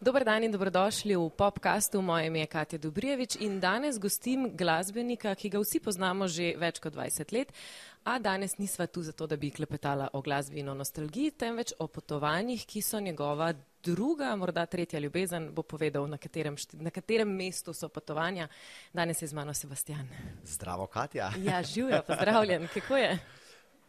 Dober dan in dobrodošli v popkastu. Moje ime je Katja Dubrijevič in danes gostim glasbenika, ki ga vsi poznamo že več kot 20 let. A danes nisva tu zato, da bi klepetala o glasbi in o nostalgiji, temveč o potovanjih, ki so njegova druga, morda tretja ljubezen, bo povedal, na katerem, na katerem mestu so potovanja. Danes je z mano Sebastian. Zdravo, Katja. Ja, živijo, pozdravljen. Kako je?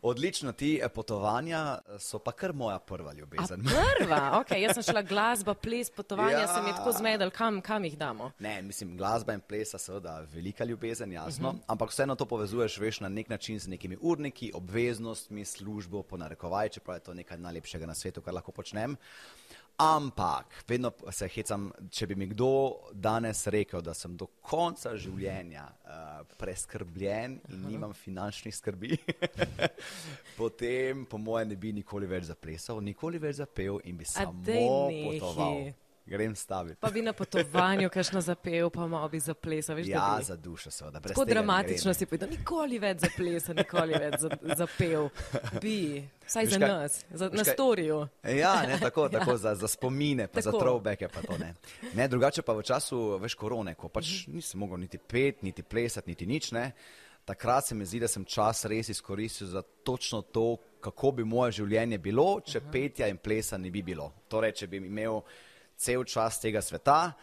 Odlično, ti eh, potovanja eh, so pa kar moja prva ljubezen. A prva, ok, jaz sem šla glasba, ples, potovanja, ja. sem jih tako zmedel, kam, kam jih damo. Ne, mislim, glasba in ples so seveda velika ljubezen, jasno, uh mhm. -huh. ampak vseeno to povezuješ, veš, na nek način z nekimi urniki, obveznostmi, službo, po narekovaj, čeprav je to nekaj najlepšega na svetu, kar lahko počnem. Ampak, vedno se hecam, če bi mi kdo danes rekel, da sem do konca življenja uh, preskrbljen in Aha. nimam finančnih skrbi, potem, po mojem, ne bi nikoli več zaplesal, nikoli več zapel in bi samo potoval. Grem staviti. Pa bi na potovanju kakšno zapel, pa malo bi zaplesal. Veš, ja, bi... za dušo seveda. Tako dramatično si povedal, nikoli več zaplesal, nikoli več zapel. Bi, vsaj za nas, za, na storiju. Ja, ne, tako, tako ja. za, za spomine, pa tako. za throwbacke, pa to ne. ne. Drugače pa v času, veš, korone, ko pač mhm. nisem mogel niti pet, niti plesati, niti nič, ne. Takrat se mi zdi, da sem čas res izkoristil za točno to, kako bi moje življenje bilo, če Aha. petja in plesa ne bi bilo. Torej, če bi imel cel čas tega sveta.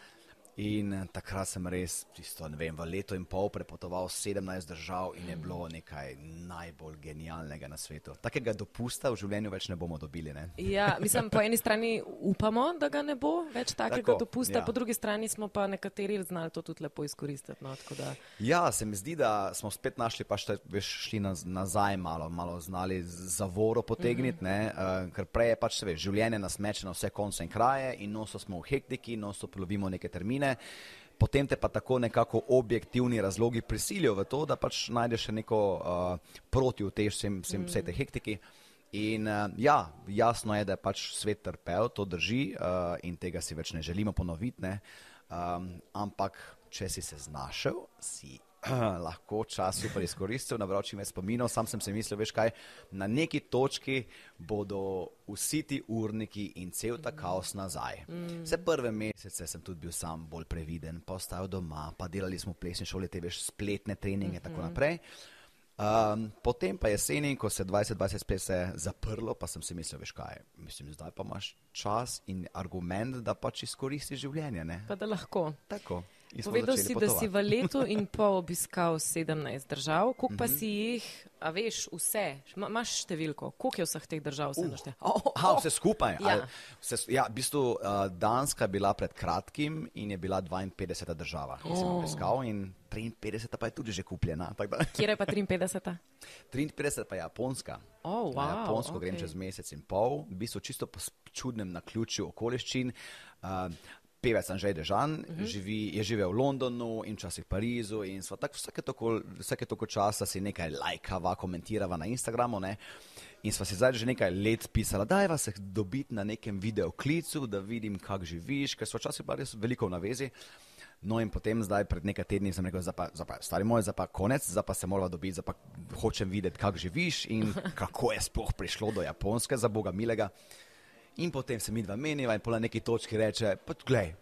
In eh, takrat sem res, tisto, ne vem, v leto in pol prepotoval 17 držav in je bilo nekaj najbolj genialnega na svetu. Takega dopusta v življenju več ne bomo dobili. Ne? Ja, mislim, po eni strani upamo, da ga ne bo več takega Tako, dopusta, ja. po drugi strani smo pa nekateri znali to tudi lepo izkoristiti. No, da... Ja, se mi zdi, da smo spet našli, pa še šli nazaj malo, malo znali zavoro potegniti, uh -huh. uh, ker prej je pač, veš, življenje nas meče na vse konce in kraje in noso smo v hektiki, noso plovimo neke termine potem te pa tako nekako objektivni razlogi prisilijo v to, da pač najdeš neko uh, protivtež vsem, vsem, vsej tej hektiki. In uh, ja, jasno je, da je pač svet trpel, to drži uh, in tega si več ne želimo ponoviti. Ne? Um, ampak, če si se znašel, si lahko čas super izkoristil, nabral čim več spominov. Sam sem si mislil, veš kaj, na neki točki bodo vsi ti urniki in cel ta kaos nazaj. Mm. Vse prve mesece sem tudi bil sam bolj previden, pa ostal doma, pa delali smo v plesni šoli, te veš, spletne treninge in mm -hmm. tako naprej. Um, potem pa jeseni, ko se 2020 spet se zaprlo, pa sem si mislil, veš kaj, mislim, zdaj pa imaš čas in argument, da pač izkoristiš življenje. Ne? Pa da lahko. Tako. Povedal si, potovati. da si v letu in pol obiskal 17 držav, koliko pa mm -hmm. si jih, a veš, vse, imaš številko, koliko je vseh teh držav vse našte? Uh, oh, oh. Vse skupaj. Ja. Vse, ja, v bistvu uh, Danska je bila pred kratkim in je bila 52. država, ki oh. sem obiskal in 53. pa je tudi že kupljena. Kje je pa 53? 53 pa je Japonska. Oh, wow, Na Japonsko okay. grem čez mesec in pol, v bistvu čisto po čudnem naključju okoliščin. Uh, pevec Anžej Dežan, uh mhm. -huh. živi, je živel v Londonu in včasih v Parizu in tak, vsake, toko, vsake toko časa si nekaj lajkava, komentirava na Instagramu. Ne? In sva si zdaj že nekaj let pisala, da je vas dobiti na nekem videoklicu, da vidim, kako živiš, ker sva včasih pa res veliko v navezi. No, in potem, zdaj, pred nekaj tedni, sem rekel, da je stari moj, zdaj pa konec, zdaj pa se moramo dobiti, zdaj pa hočem videti, kako živiš in kako je sploh prišlo do Japonske, za Boga milega. In potem se mi dva meniva in po neki točki reče, pa gledaj,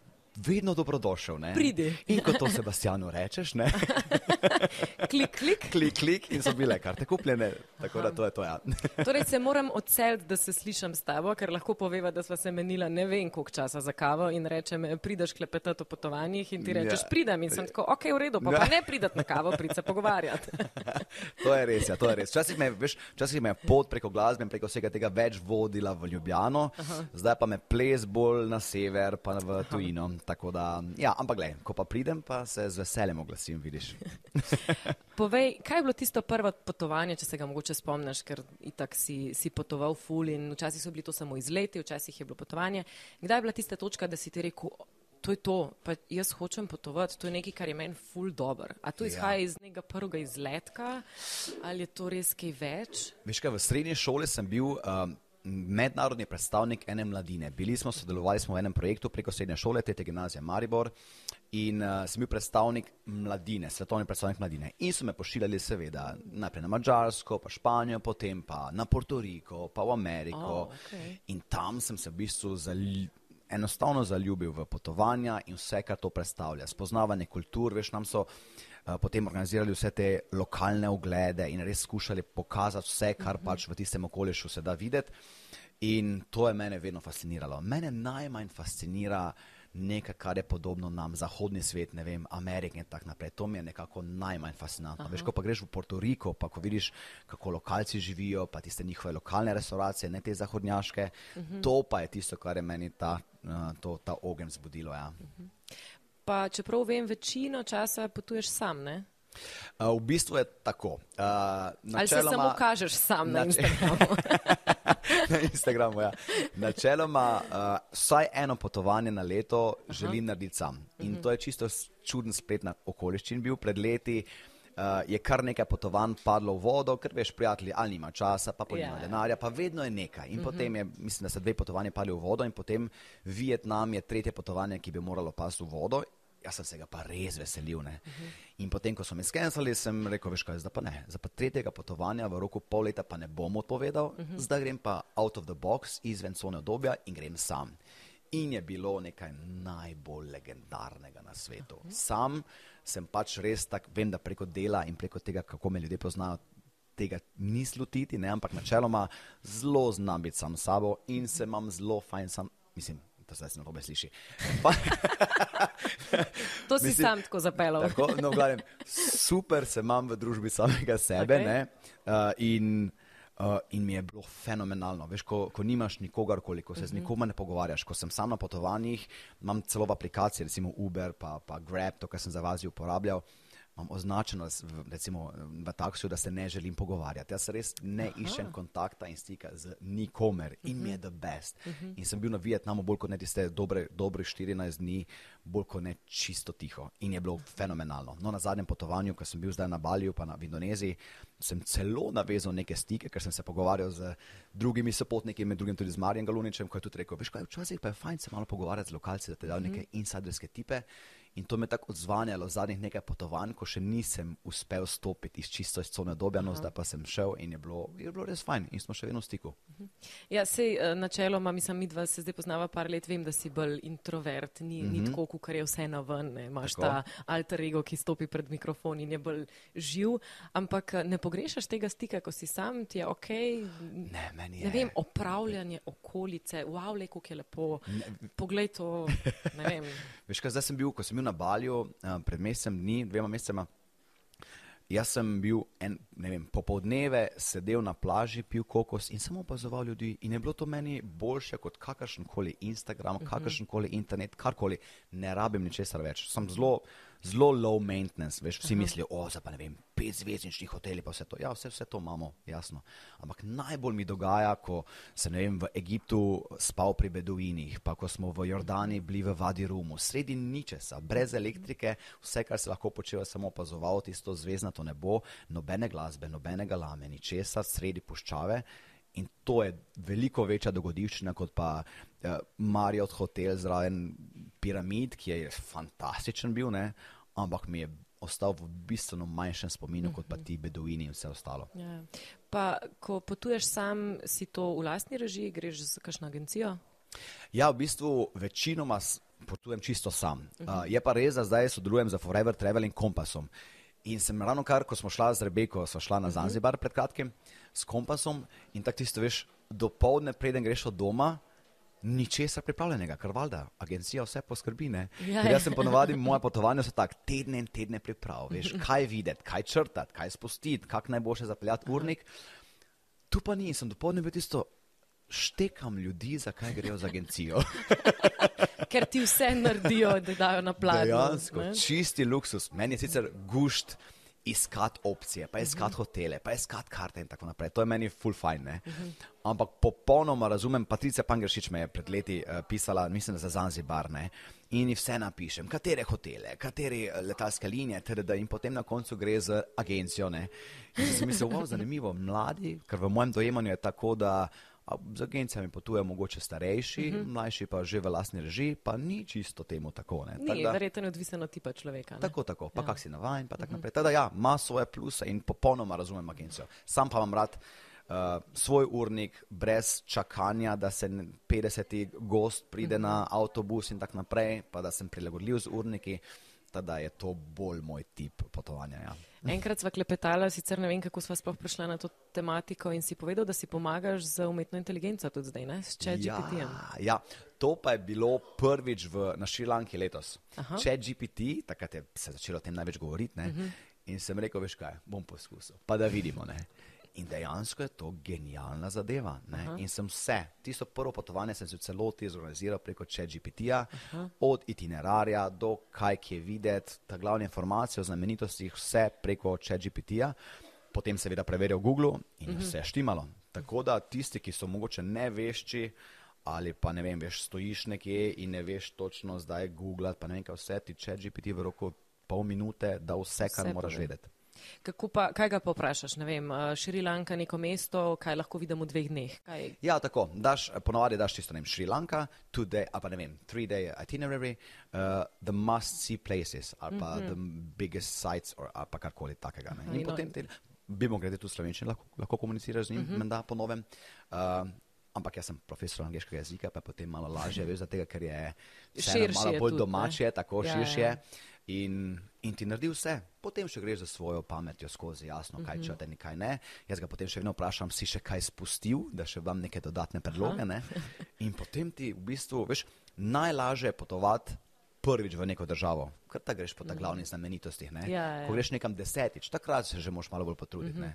vedno dobrodošel. Ne? Pridi. In ko to Sebastianu rečeš, ne. klik, klik. klik, klik in so bile karte kupljene. Tako da to je to. Ja. torej se moram odseliti, da se slišam s tabo, ker lahko poveva, da sva se menila ne vem koliko časa za kavo in rečem, prideš klepetati o potovanjih in ti rečeš, ja. pridem in sem tako, ok, v redu, pa, pa ne pridati na kavo, prid se pogovarjati. to je res, ja, to je res. Včasih me, veš, včasih me pot preko glasbe in preko vsega tega več vodila v Ljubljano, Aha. zdaj pa me ples bolj na sever, pa v tujino. Da, ja, ampak, gled, ko pa pridem, pa se z veseljem oglasim, vidiš. Povej, kaj je bilo tisto prvo potovanje, če se ga mogoče spomniš, ker itak si, si potoval ful in včasih so bili to samo izleti, včasih je bilo potovanje. Kdaj je bila tista točka, da si ti rekel, to je to, pa jaz hočem potovati, to je nekaj, kar je meni ful dobr. A to izhaja ja. iz nekega prvega izletka ali je to res kaj več? Veš kaj, v srednji šoli sem bil. Um, mednarodni predstavnik ene mladine. Bili smo, sodelovali smo v enem projektu preko srednje šole, tete gimnazije Maribor in uh, sem bil predstavnik mladine, svetovni predstavnik mladine. In so me pošiljali seveda najprej na Mačarsko, pa Španijo, potem pa na Porto Riko, pa v Ameriko. Oh, okay. In tam sem se v bistvu zali enostavno zaljubil v potovanja in vse, kar to predstavlja. Spoznavanje kultur, veš, nam so uh, potem organizirali vse te lokalne oglede in res skušali pokazati vse, kar uh -huh. pač v tistem okolišu se da videti. In to je mene vedno fasciniralo. Mene najmanj fascinira nekaj, kar je podobno nam, zahodni svet, ne vem, Amerika in tako naprej. To mi je nekako najmanj fascinantno. Aha. Veš, ko pa greš v Puerto Rico, pa ko vidiš, kako lokalci živijo, pa tiste njihove lokalne restauracije, ne te zahodnjaške, uh mhm. -huh. to pa je tisto, kar je meni ta, uh, to, ta ogen zbudilo. Ja. Uh mhm. -huh. Pa čeprav vem, večino časa potuješ sam, ne? V bistvu je tako. Uh, načeloma, Ali se samo kažeš sam na Instagramu? na Instagramu, ja. Načeloma, uh, vsaj eno potovanje na leto Aha. želim narediti sam. In uh -huh. to je čisto čuden splet na okoliščin bil. Pred leti uh, je kar nekaj potovanj padlo v vodo, ker veš, prijatelji, ali nima časa, pa nima yeah. Ja. denarja, pa vedno je nekaj. In uh -huh. potem je, mislim, da so dve potovanje padli v vodo in potem Vietnam je tretje potovanje, ki bi moralo pasti v vodo jaz sem se ga pa res veselil. Uh -huh. In potem, ko so me skenzali, sem rekel, veš kaj, zdaj pa ne. Za pa tretjega potovanja v roku pol leta pa ne bom odpovedal, uh -huh. zdaj grem pa out of the box, izven cone obdobja in grem sam. In je bilo nekaj najbolj legendarnega na svetu. Uh -huh. Sam sem pač res tak, vem, da preko dela in preko tega, kako me ljudje poznajo, tega ni slutiti, ne? ampak načeloma zelo znam biti sam s sabo in se imam zelo fajn sam, mislim, to zdaj se narobe sliši. Pa, to si mislim, sam tako zapeljal. Tako, no, gledam, super se imam v družbi samega sebe. Okay. Uh, in, uh, in mi je bilo fenomenalno. Veš, ko, ko nimaš nikogar, koliko se uh -huh. z mhm. nikomer ne pogovarjaš. Ko sem sam na potovanjih, imam celo v aplikaciji, recimo Uber, pa, pa Grab, to, kar sem za vas uporabljal imam označeno recimo, v taksiju, da se ne želim pogovarjati. Jaz res ne Aha. iščem kontakta in stika z nikomer in mi je the best. Uh -huh. In sem bil na Vietnamu bolj kot ne tiste dobre, dobre 14 dni, bolj kot ne čisto tiho. In je bilo fenomenalno. No, na zadnjem potovanju, ko sem bil zdaj na Baliju, pa na Indoneziji, sem celo navezal neke stike, ker sem se pogovarjal z drugimi sopotniki, med drugim tudi z Marijem Galuničem, ko je tudi rekel, veš kaj, včasih pa je fajn se malo pogovarjati z lokalci, da te dajo uh -huh. neke insiderske tipe. In to me tako odzvanjalo zadnjih nekaj potovanj, ko še nisem uspel stopiti iz čisto iz cone dobja, no zdaj pa sem šel in je bilo, je bilo res fajn in smo še vedno v stiku. Mhm. Ja, sej eh, načeloma, mislim, mi dva se zdaj poznava par let, vem, da si bolj introvert, ni, mm -hmm. ni mhm. tako, kar je vse na ven, ne. imaš tako. ta alter ego, ki stopi pred mikrofon in je bolj živ, ampak eh, ne pogrešaš tega stika, ko si sam, ti je ok. Ne, meni je. Ne vem, opravljanje okolice, wow, le, kako je lepo, ne. poglej to, ne vem. Veš, kaj zdaj sem bil, ko sem bil na Balju uh, pred mesecem dni, dvema mesecema. Jaz sem bil en, ne vem, popoldneve, sedel na plaži, pil kokos in samo opazoval ljudi. In je bilo to meni boljše kot kakršen koli Instagram, uh mhm. kakršen koli internet, karkoli. Ne rabim ničesar več. Sem zelo zelo low maintenance, veš, vsi uh -huh. mislijo, o, za pa ne vem, pet zvezdnični hoteli, pa vse to. Ja, vse, vse to imamo, jasno. Ampak najbolj mi dogaja, ko sem vem, v Egiptu spal pri Beduinih, pa ko smo v Jordani bili v Vadi Rumu, sredi ničesa, brez elektrike, vse, kar se lahko počeva, samo opazoval tisto zvezdnato nebo, nobene glasbe, nobenega lame, ničesa, sredi puščave. In to je veliko večja dogodivščina kot pa uh, Marriott hotel zraven piramid, ki je fantastičen bil, ne? Ampak mi je ostal v bistveno manjšem spominu kot pa mhm. ti beduini in vse ostalo. Ja. Pa, ko potuješ sam, si to v lastni režiji, greš z kakšno agencijo? Ja, v bistvu večinoma potujem čisto sam. Uh -huh. uh, je pa res, da zdaj sodelujem z Forever Traveling Kompassom. In sem ravno kar, ko smo šla z Rebeko, smo šla na mhm. Zanzibar uh -huh. pred kratkim s kompasom in tako tisto veš, do povdne, preden greš od doma, ničesar pripravljenega, ker valjda agencija vse poskrbi. Ja, ja. Jaz sem ponovadi, moje potovanje so tako tedne in tedne priprav, veš, kaj videti, kaj črtati, kaj spustiti, kak najboljše zapeljati urnik. Tu pa ni, sem dopolnil bil tisto, štekam ljudi, zakaj grejo z agencijo. ker ti vse naredijo, da dajo na plažo. Dejansko, čisti luksus. Meni je sicer gušt iskati opcije, pa iskati uh -huh. hotele, pa iskati karte in tako naprej. To je meni full fine. Uh -huh. Ampak popolnoma razumem, Patricija Pangršič me je pred leti uh, pisala, mislim, za Zanzibar, ne? in vse napišem, katere hotele, katere eh, letalske linije, td. in potem na koncu gre z agencijo. Ne? In sem mislil, wow, zanimivo, mladi, ker v mojem dojemanju je tako, da z agencijami potujejo mogoče starejši, uh mhm. -huh. mlajši pa že v lastni režiji, pa ni čisto temu tako. Ne. Ni, tak, verjetno je odvisno od tipa človeka. Ne? Tako, tako, pa ja. kak si navajen, pa tako uh -huh. naprej. Teda ja, ima svoje pluse in popolnoma razumem agencijo. Sam pa vam rad uh, svoj urnik, brez čakanja, da se 50 gost pride na avtobus in tako naprej, pa da sem prilagodljiv z urniki. Da je to bolj moj tip potovanja. Ja. Enkrat sva klepetala, sicer ne vem, kako sva sploh prišla na to tematiko in si povedal, da si pomagaš z umetno inteligenco tudi zdaj, ne? s ChatGPT-jem. Ja, ja, to pa je bilo prvič v, na Šrilanki letos. ChatGPT, takrat je se začelo o tem največ govoriti. Uh -huh. In sem rekel, veš kaj, bom poskusil, pa da vidimo. Ne? In dejansko je to genialna zadeva. In sem vse, tisto prvo potovanje sem se v celoti zorganiziral preko ChatGPT-ja, od itinerarja do kaj je videti, ta glavna informacija o znamenitostih, vse preko ChatGPT-ja, potem seveda preverjal Google in uh -huh. vse štimalo. Tako da tisti, ki so mogoče nevešči. Ali pa ne vem, veš, stojiš nekje in ne veš točno zdaj Google, pa ne vem, kaj vse ti če GPT v roku pol minute, da vse, kar vse moraš povem. Vedeti. Pa, kaj ga poprašaš? Ne vem, Šrilanka, neko mesto, kaj lahko vidim v dveh dneh? Kaj? Ja, tako. Daš, ponovadi daš čisto ne vem, Šrilanka, today, ali pa ne vem, three day itinerary, uh, the must see places, ali pa mm -hmm. the biggest sites, ali pa karkoli takega. Ne? In Aha, potem te, bimo grede tu slovenčine, lahko, lahko komuniciraš z njim, mm -hmm. menda po novem. Uh, ampak jaz sem profesor angliškega jezika, pa potem malo lažje, veš, tega, ker je vse malo bolj tudi, domače, tako ja, širše. Ja. In, in ti naredi vse, potem še greš za svojo pametjo skozi, jasno, kaj če te nekaj ne. Jaz ga potem še vedno vprašam, si še kaj spustil, da še vam neke dodatne predloge. Ne? In potem ti v bistvu, veš, najlažje je potovati prvič v neko državo, ker ta greš po ta glavnih znamenitostih. Ja, ja. Ko greš nekam desetič, takrat se že moš malo bolj potruditi. Uh -huh.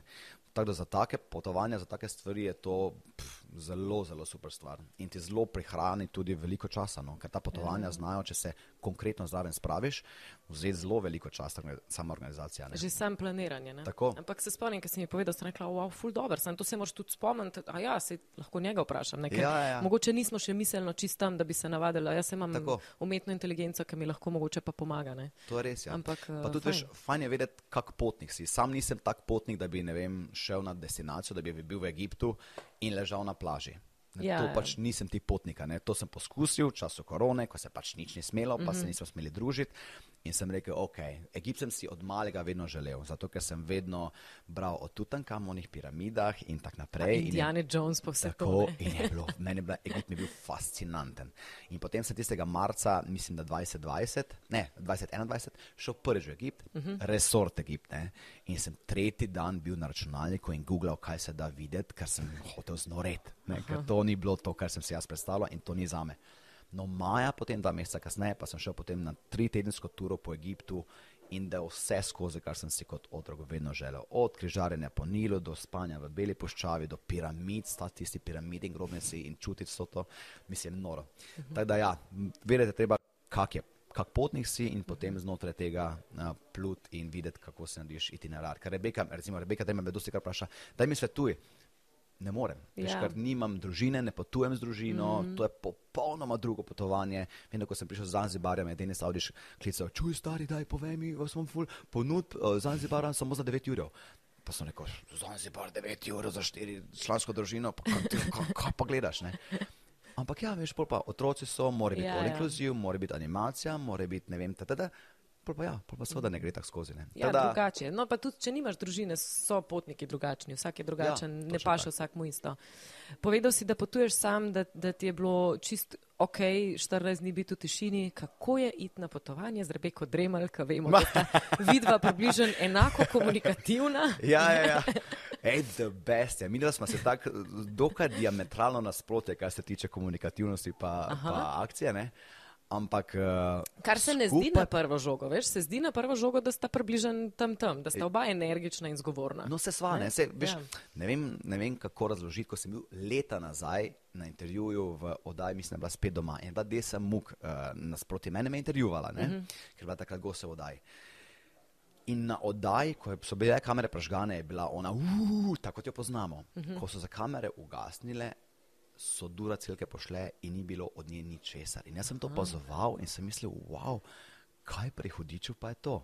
Tako da za take potovanja, za take stvari je to pff, zelo, zelo super stvar. In ti zelo prihrani tudi veliko časa, no? ker ta potovanja ja. znajo, če se konkretno zraven spraviš, vzeti zelo veliko časa, sama organizacija. Ne? Že sam planiranje. Ampak se spomnim, ker si mi povedal, sem rekla, wow, ful dobro, sem to se moraš tudi spomniti. A ja, se lahko njega vprašam. Ja, ja, ja. Mogoče nismo še miselno čistam, da bi se navadila. Jaz imam Tako. umetno inteligenco, ki mi lahko mogoče pa pomaga. Ne? To je res. Ja. Ampak, pa tudi, fajn. veš, fajn je vedeti, kak potnik si. Sam nisem tak potnik, da bi, ne vem, šel na destinacijo, da bi bil v Egiptu in ležal na plaži. Ja, to ja. pač nisem ti potnika. Ne. To sem poskusil v času korone, ko se pač nič ni smelo, pa mm -hmm. se mhm. nismo smeli družiti. In sem rekel, ok, Egipt sem si od malega vedno želel, zato ker sem vedno bral o Tutankamonih piramidah in tako naprej. Indiana Jones pa vse tako. To, in je bilo, meni je bil Egipt je bil fascinanten. In potem sem tistega marca, mislim, da 2020, ne, 2021, šel prvič v Egipt, mm -hmm. resort Egipt. Ne. In sem tretji dan bil na računalniku in googlal, kaj se da videti, ker sem hotel znoreti. Ker to ni bilo to, kar sem si jaz predstavljal in to ni za me. No, maja, potem dva meseca kasneje, pa sem šel na tri tedensko turo po Egiptu in da vse skozi, kar sem si kot otrok vedno želel. Od križarjenja po Nilu do spanja v Beli puščavi, do piramid, sta tisti piramidi in grobnici in čutiti so to, mislim, noro. Uh -huh. Tako da ja, vedeti treba, kak je. Kak potnik si in potem znotraj tega uh, plut in videti, kako se narediš itinerar. Ker Rebeka, recimo, Rebeka, da me dosti kar vpraša, da mi svetuj, ne morem, ja. veš, ker nimam družine, ne potujem z družino, mm -hmm. to je popolnoma drugo potovanje. Vem, ko sem prišel z Zanzibarja, me je Denis Audiš klical, čuj stari, daj povej mi, vas bom ful, ponud uh, Zanzibarja samo za 9 ur. Pa sem rekel, Zanzibar 9 ur za 4 člansko družino, pa kaj pa gledaš, ne? Ampak ja, veš, pa otroci so, mora biti ja, ja. inkluziv, mora biti animacija, mora biti ne vem, tada. Pa, pa ja, pa, pa seveda ne gre tako skozi. Ne. Ja, Tada... drugače. No, pa tudi, če nimaš družine, so potniki drugačni, vsak je drugačen, ja, ne paše vsak mu isto. Povedal si, da potuješ sam, da, da ti je bilo čist ok, 14 dni biti v tišini. Kako je iti na potovanje z Rebeko Dremelj, ki vemo, da sta vidva približno enako komunikativna? ja, ja, ja. Ej, the best. Ja. Mi smo se tako dokaj diametralno nasprotje, kar se tiče komunikativnosti pa, pa akcije. Ne? Ampak, uh, Kar se ne skupaj... zdi na prvo žogo, veš, se zdi na prvo žogo, da sta približen tam tam, da sta oba energična in zgovorna. No, se sva, ne, se, veš, ja. ne, vem, ne vem, kako razložiti, ko sem bil leta nazaj na intervjuju v oddaji, mislim, da je bila spet doma in je sem muk uh, nasproti mene me intervjuvala, ne, uh mhm. -huh. ker je bila takrat gosa v oddaji. In na oddaji, ko so bile kamere pražgane, je bila ona, uh, tako kot jo poznamo. Uh mhm. -huh. Ko so za kamere ugasnile, so dura celke pošle in ni bilo od nje ničesar. In jaz sem to opazoval in sem mislil, wow, kaj pri hudiču pa je to.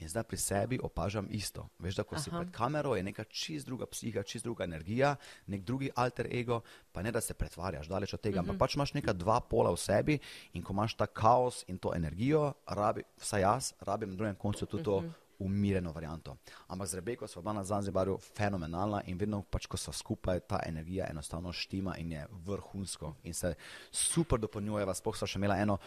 In zdaj pri sebi opažam isto. Veš, da ko Aha. si pred kamero, je neka čist druga psiha, čist druga energija, nek drugi alter ego, pa ne da se pretvarjaš daleč od tega, uh -huh. ampak mhm. pač imaš neka dva pola v sebi in ko imaš ta kaos in to energijo, rabi, vsaj jaz, rabim na drugem koncu tudi uh -huh. to mhm umirjeno varianto. Ampak z Rebeko smo bila na Zanzibarju fenomenalna in vedno, pač, ko so skupaj, ta energija enostavno štima in je vrhunsko in se super dopolnjujeva. Sploh so še imela eno.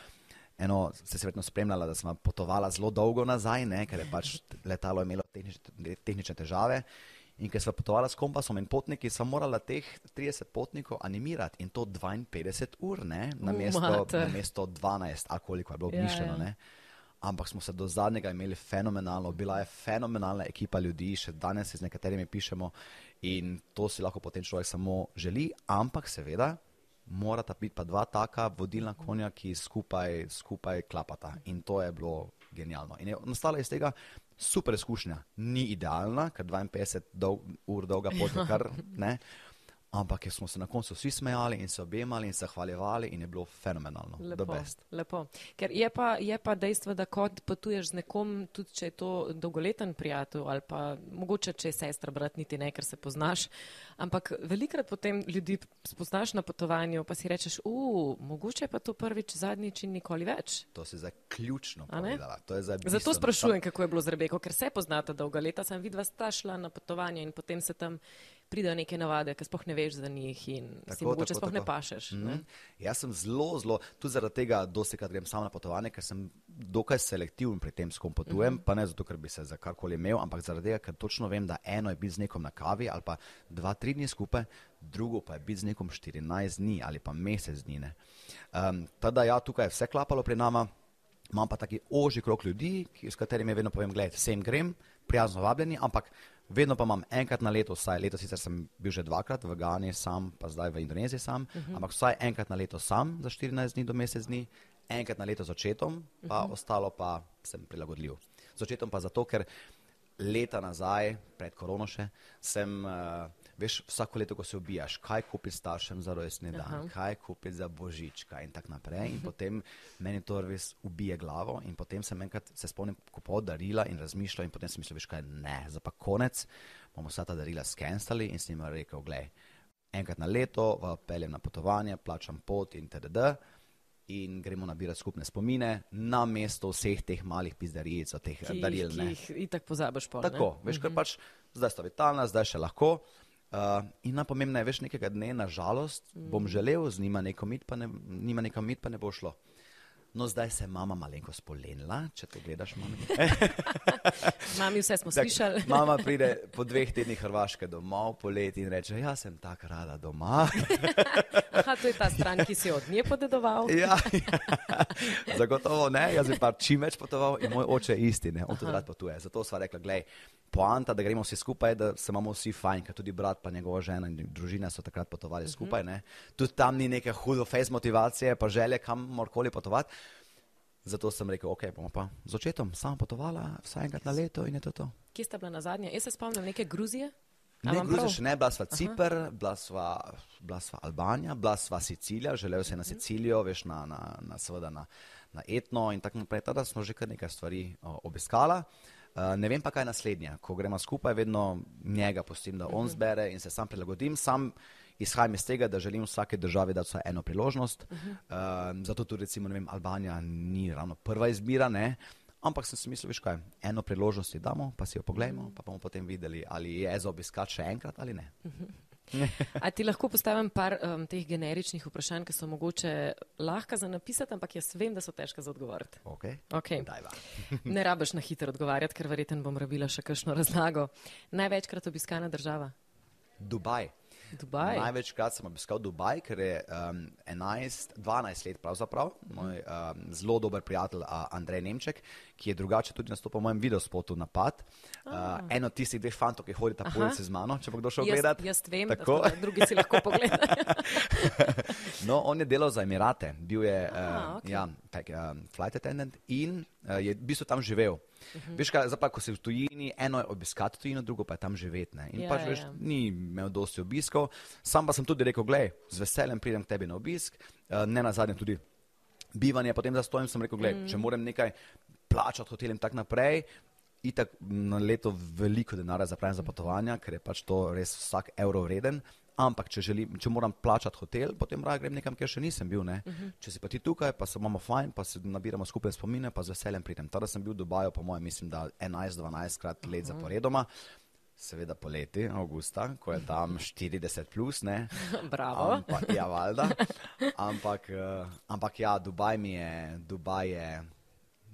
Eno, ste se verjetno spremljali, da smo potovali zelo dolgo nazaj, ne, ker je pač letalo imelo tehnične, tehnične težave. In ker smo potovali s kompasom in potniki, smo morali teh 30 potnikov animirati in to 52 ur, na mesto, na mesto 12, ali koliko je bilo mišljeno. Ja, ja. Ampak smo se do zadnjega imeli fenomenalno, bila je fenomenalna ekipa ljudi, še danes se z nekaterimi pišemo in to si lahko potem človek samo želi, ampak seveda morata biti pa dva taka vodilna konja, ki skupaj, skupaj klapata in to je bilo genialno. In je nastala iz tega super izkušnja. Ni idealna, ker 52 dolg, ur dolga pot kar ne. Ampak smo se na koncu vsi smejali in se objemali in se hvaljevali in je bilo fenomenalno. Lepo, lepo. Ker je pa, je pa dejstvo, da kot potuješ z nekom, tudi če je to dolgoleten prijatelj ali pa mogoče, če je sestra, brat, niti ne, ker se poznaš. Ampak velikrat potem ljudi spoznaš na potovanju, pa si rečeš, uf, mogoče pa to prvič, zadnjič in nikoli več. To si zdaj ključno povedala. Zato sprašujem, kako je bilo z Rebeko, ker se poznate dolga leta, sem vidva sta šla na potovanje in potem se tam pridejo neke navade, ki spoh ne veš za njih in tako, si mogoče tako, spoh tako. ne pašeš. Mm -hmm. ne? Jaz sem zelo, zelo, tudi zaradi tega, dosti krat grem sam na potovanje, ker sem dokaj selektiven pri tem, s kom potujem, mm -hmm. pa ne zato, ker bi se za karkoli imel, ampak zaradi tega, ker točno vem, da eno je biti z nekom na kavi ali pa dva, tri dni skupaj, drugo pa je biti z nekom 14 dni ali pa mesec dni. Um, Teda ja, tukaj je vse klapalo pri nama. Imam pa taki oži krok ljudi, s katerimi vedno povem, gledaj, sem grem, prijazno vabljeni, ampak Vedno pa imam enkrat na leto, vsaj leto sicer sem bil že dvakrat v Gani, sam, pa zdaj v Indoneziji sam, uh mhm. -huh. ampak vsaj enkrat na leto sam za 14 dni do mesec dni, enkrat na leto z očetom, pa uh mhm. -huh. ostalo pa sem prilagodljiv. Z očetom pa zato, ker leta nazaj, pred korono še, sem. Uh, veš, vsako leto, ko se obijaš, kaj kupiti staršem za rojstni dan, Aha. kaj kupiti za božička in tako naprej. In potem meni to res ubije glavo. In potem sem enkrat se spomnil, ko pa darila in razmišljal, in potem sem mislil, veš kaj, ne, za pa konec bomo vsa ta darila skenstali in s njima rekel, gledaj, enkrat na leto peljem na potovanje, plačam pot in td. In gremo nabirati skupne spomine na mesto vseh teh malih pizdaric, teh ki, daril. Ki jih itak pozabiš po. Tako, veš, ker mhm. pač zdaj sta vitalna, zdaj še lahko. Uh, in najpomembnejše, veš, nekega dne, na žalost, mm. bom želel z njima neko mit, pa ne, nima neko mit, pa ne bo šlo. No, zdaj se je mama malenko spolenila, če te gledaš, mami. mami, vse smo tak, slišali. mama pride po dveh tednih Hrvaške domov, poleti in reče: Jaz sem tako rada doma. Aha, to je ta stran, ki si od nje podedoval. ja, ja. zagotovo ne, jaz bi pa čim več potoval in moj oče je isti, ne? on tudi rad potuje. Zato sva rekla: Glej, poanta, da gremo vsi skupaj, da se imamo vsi fajn, ker tudi brat, pa njegova žena in družina so takrat potovali uh -huh. skupaj. Ne? Tudi tam ni neke hudo face motivacije, pa želje kamorkoli potovati. Zato sem rekel, ok, bomo pa z očetom samo potovala, vsaj enkrat na leto in je to to. Kje ste bila na zadnje? Jaz se spomnim neke Gruzije. Ne, Gruzija še ne, bila sva Cipr, bila sva, bila sva Albanija, bila sva Sicilija, želel sem na Sicilijo, veš, na, na, na, seveda na, na etno in tako naprej. Tada smo že kar nekaj stvari o, obiskala. Uh, ne vem pa, kaj je naslednje. Ko gremo skupaj, vedno njega pustim, da on mhm. zbere in se sam prilagodim. Sam izhajam iz tega, da želim vsake državi dati eno priložnost. Uh -huh. uh, zato tudi, recimo, vem, Albanija ni ravno prva izbira, ne? ampak sem si mislil, veš kaj, eno priložnost damo, pa si jo pogledamo, pa bomo potem videli, ali je za obiskati še enkrat ali ne. Uh. -huh. A ti lahko postavim par um, teh generičnih vprašanj, ki so mogoče lahka za napisati, ampak jaz vem, da so težka za odgovoriti. Okay. Okay. ne rabiš na hitro odgovarjati, ker verjetno bom rabila še kakšno razlago. Največkrat obiskana država? Dubaj. Dubaj. Največkrat sem obiskal Dubaj, ker je um, 11, 12 let pravzaprav. Moj um, zelo dober prijatelj uh, Andrej Nemček, ki je drugače tudi nastopil v mojem videospotu Napad. Uh, eno od tistih dveh fantov, ki hodita po ulici z mano, če bo kdo šel gledat. Jaz vem, tako da drugi si lahko pogledajo. no, on je delal za Emirate, bil je uh, okay. ja, tak, uh, flight attendant in uh, je v bistvu tam živel. Uh -huh. Veš, kaj, zapra, ko si v tujini, eno je obiskati tujino, drugo pa je tam živeti. In ja, pač, veš, ja. ni imel dosti obiskov. Sam pa sem tudi rekel, gledaj, z veseljem pridem k tebi na obisk, uh, ne na zadnje tudi bivanje, potem za stojim sem rekel, gledaj, mm. če moram nekaj plačati hotel in tako naprej. Itak na leto veliko denarja zapravim za potovanja, ker je pač to res vsak evro vreden. Ampak, če, želim, če moram plačati hotel, potem raje grem nekam, kjer še nisem bil. Uh -huh. Če si pa ti tukaj, pa se imamo fajn, pa se nabiramo skupaj spomine, pa z veseljem pridem. Tada sem bil v Dubaju, po mojem, mislim, da 11-12 krat let uh -huh. zaporedoma. Seveda poleti, avgusta, ko je tam 40 plus, ne. Bravo. Ampak, ja, valjda. Ampak, uh, ampak ja, Dubaj mi je, Dubaj je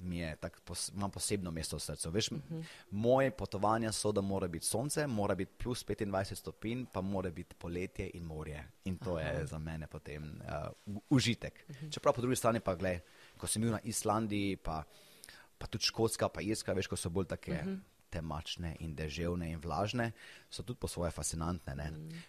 mi je tako, pos, imam posebno mesto v srcu. Veš, uh -huh. Moje potovanja so, da mora biti sonce, mora biti plus 25 stopinj, pa mora biti poletje in morje. In to Aha. je za mene potem uh, užitek. Uh -huh. Čeprav po drugi strani pa gledaj, ko sem bil na Islandiji, pa, pa tudi Škotska, pa Irska, veš, ko so bolj take uh -huh. temačne in deževne in vlažne, so tudi po svoje fascinantne. Uh -huh.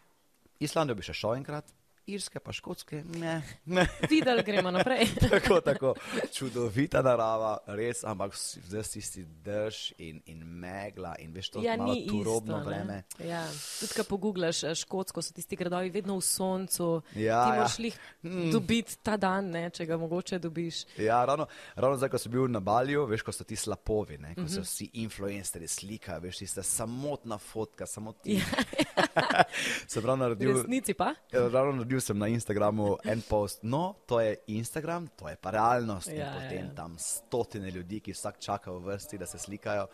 Islandijo bi še šel enkrat, irske, pa škotske. Ne, ne. Videli gremo naprej. tako, tako. Čudovita narava, res, ampak zdaj si ti drž in, in megla in veš, to je ja, malo turobno isto, vreme. Ja. Tudi, ko poguglaš eh, škotsko, so tisti gradovi vedno v soncu. Ja, ti moraš jih ja. mm. dobiti ta dan, ne, če ga mogoče dobiš. Ja, ravno, ravno zdaj, ko si bil na Balju, veš, ko so ti slapovi, ne, ko mm -hmm. so vsi influencerji slikajo, veš, tista samotna fotka, samo ti. Ja, ja. sem ravno naredil. V resnici pa? Ja, ravno naredil sem na Instagramu en post, no, to je Instagram, to je pa realnost. Ja, in potem ja. tam stotine ljudi, ki vsak čaka v vrsti, da se slikajo.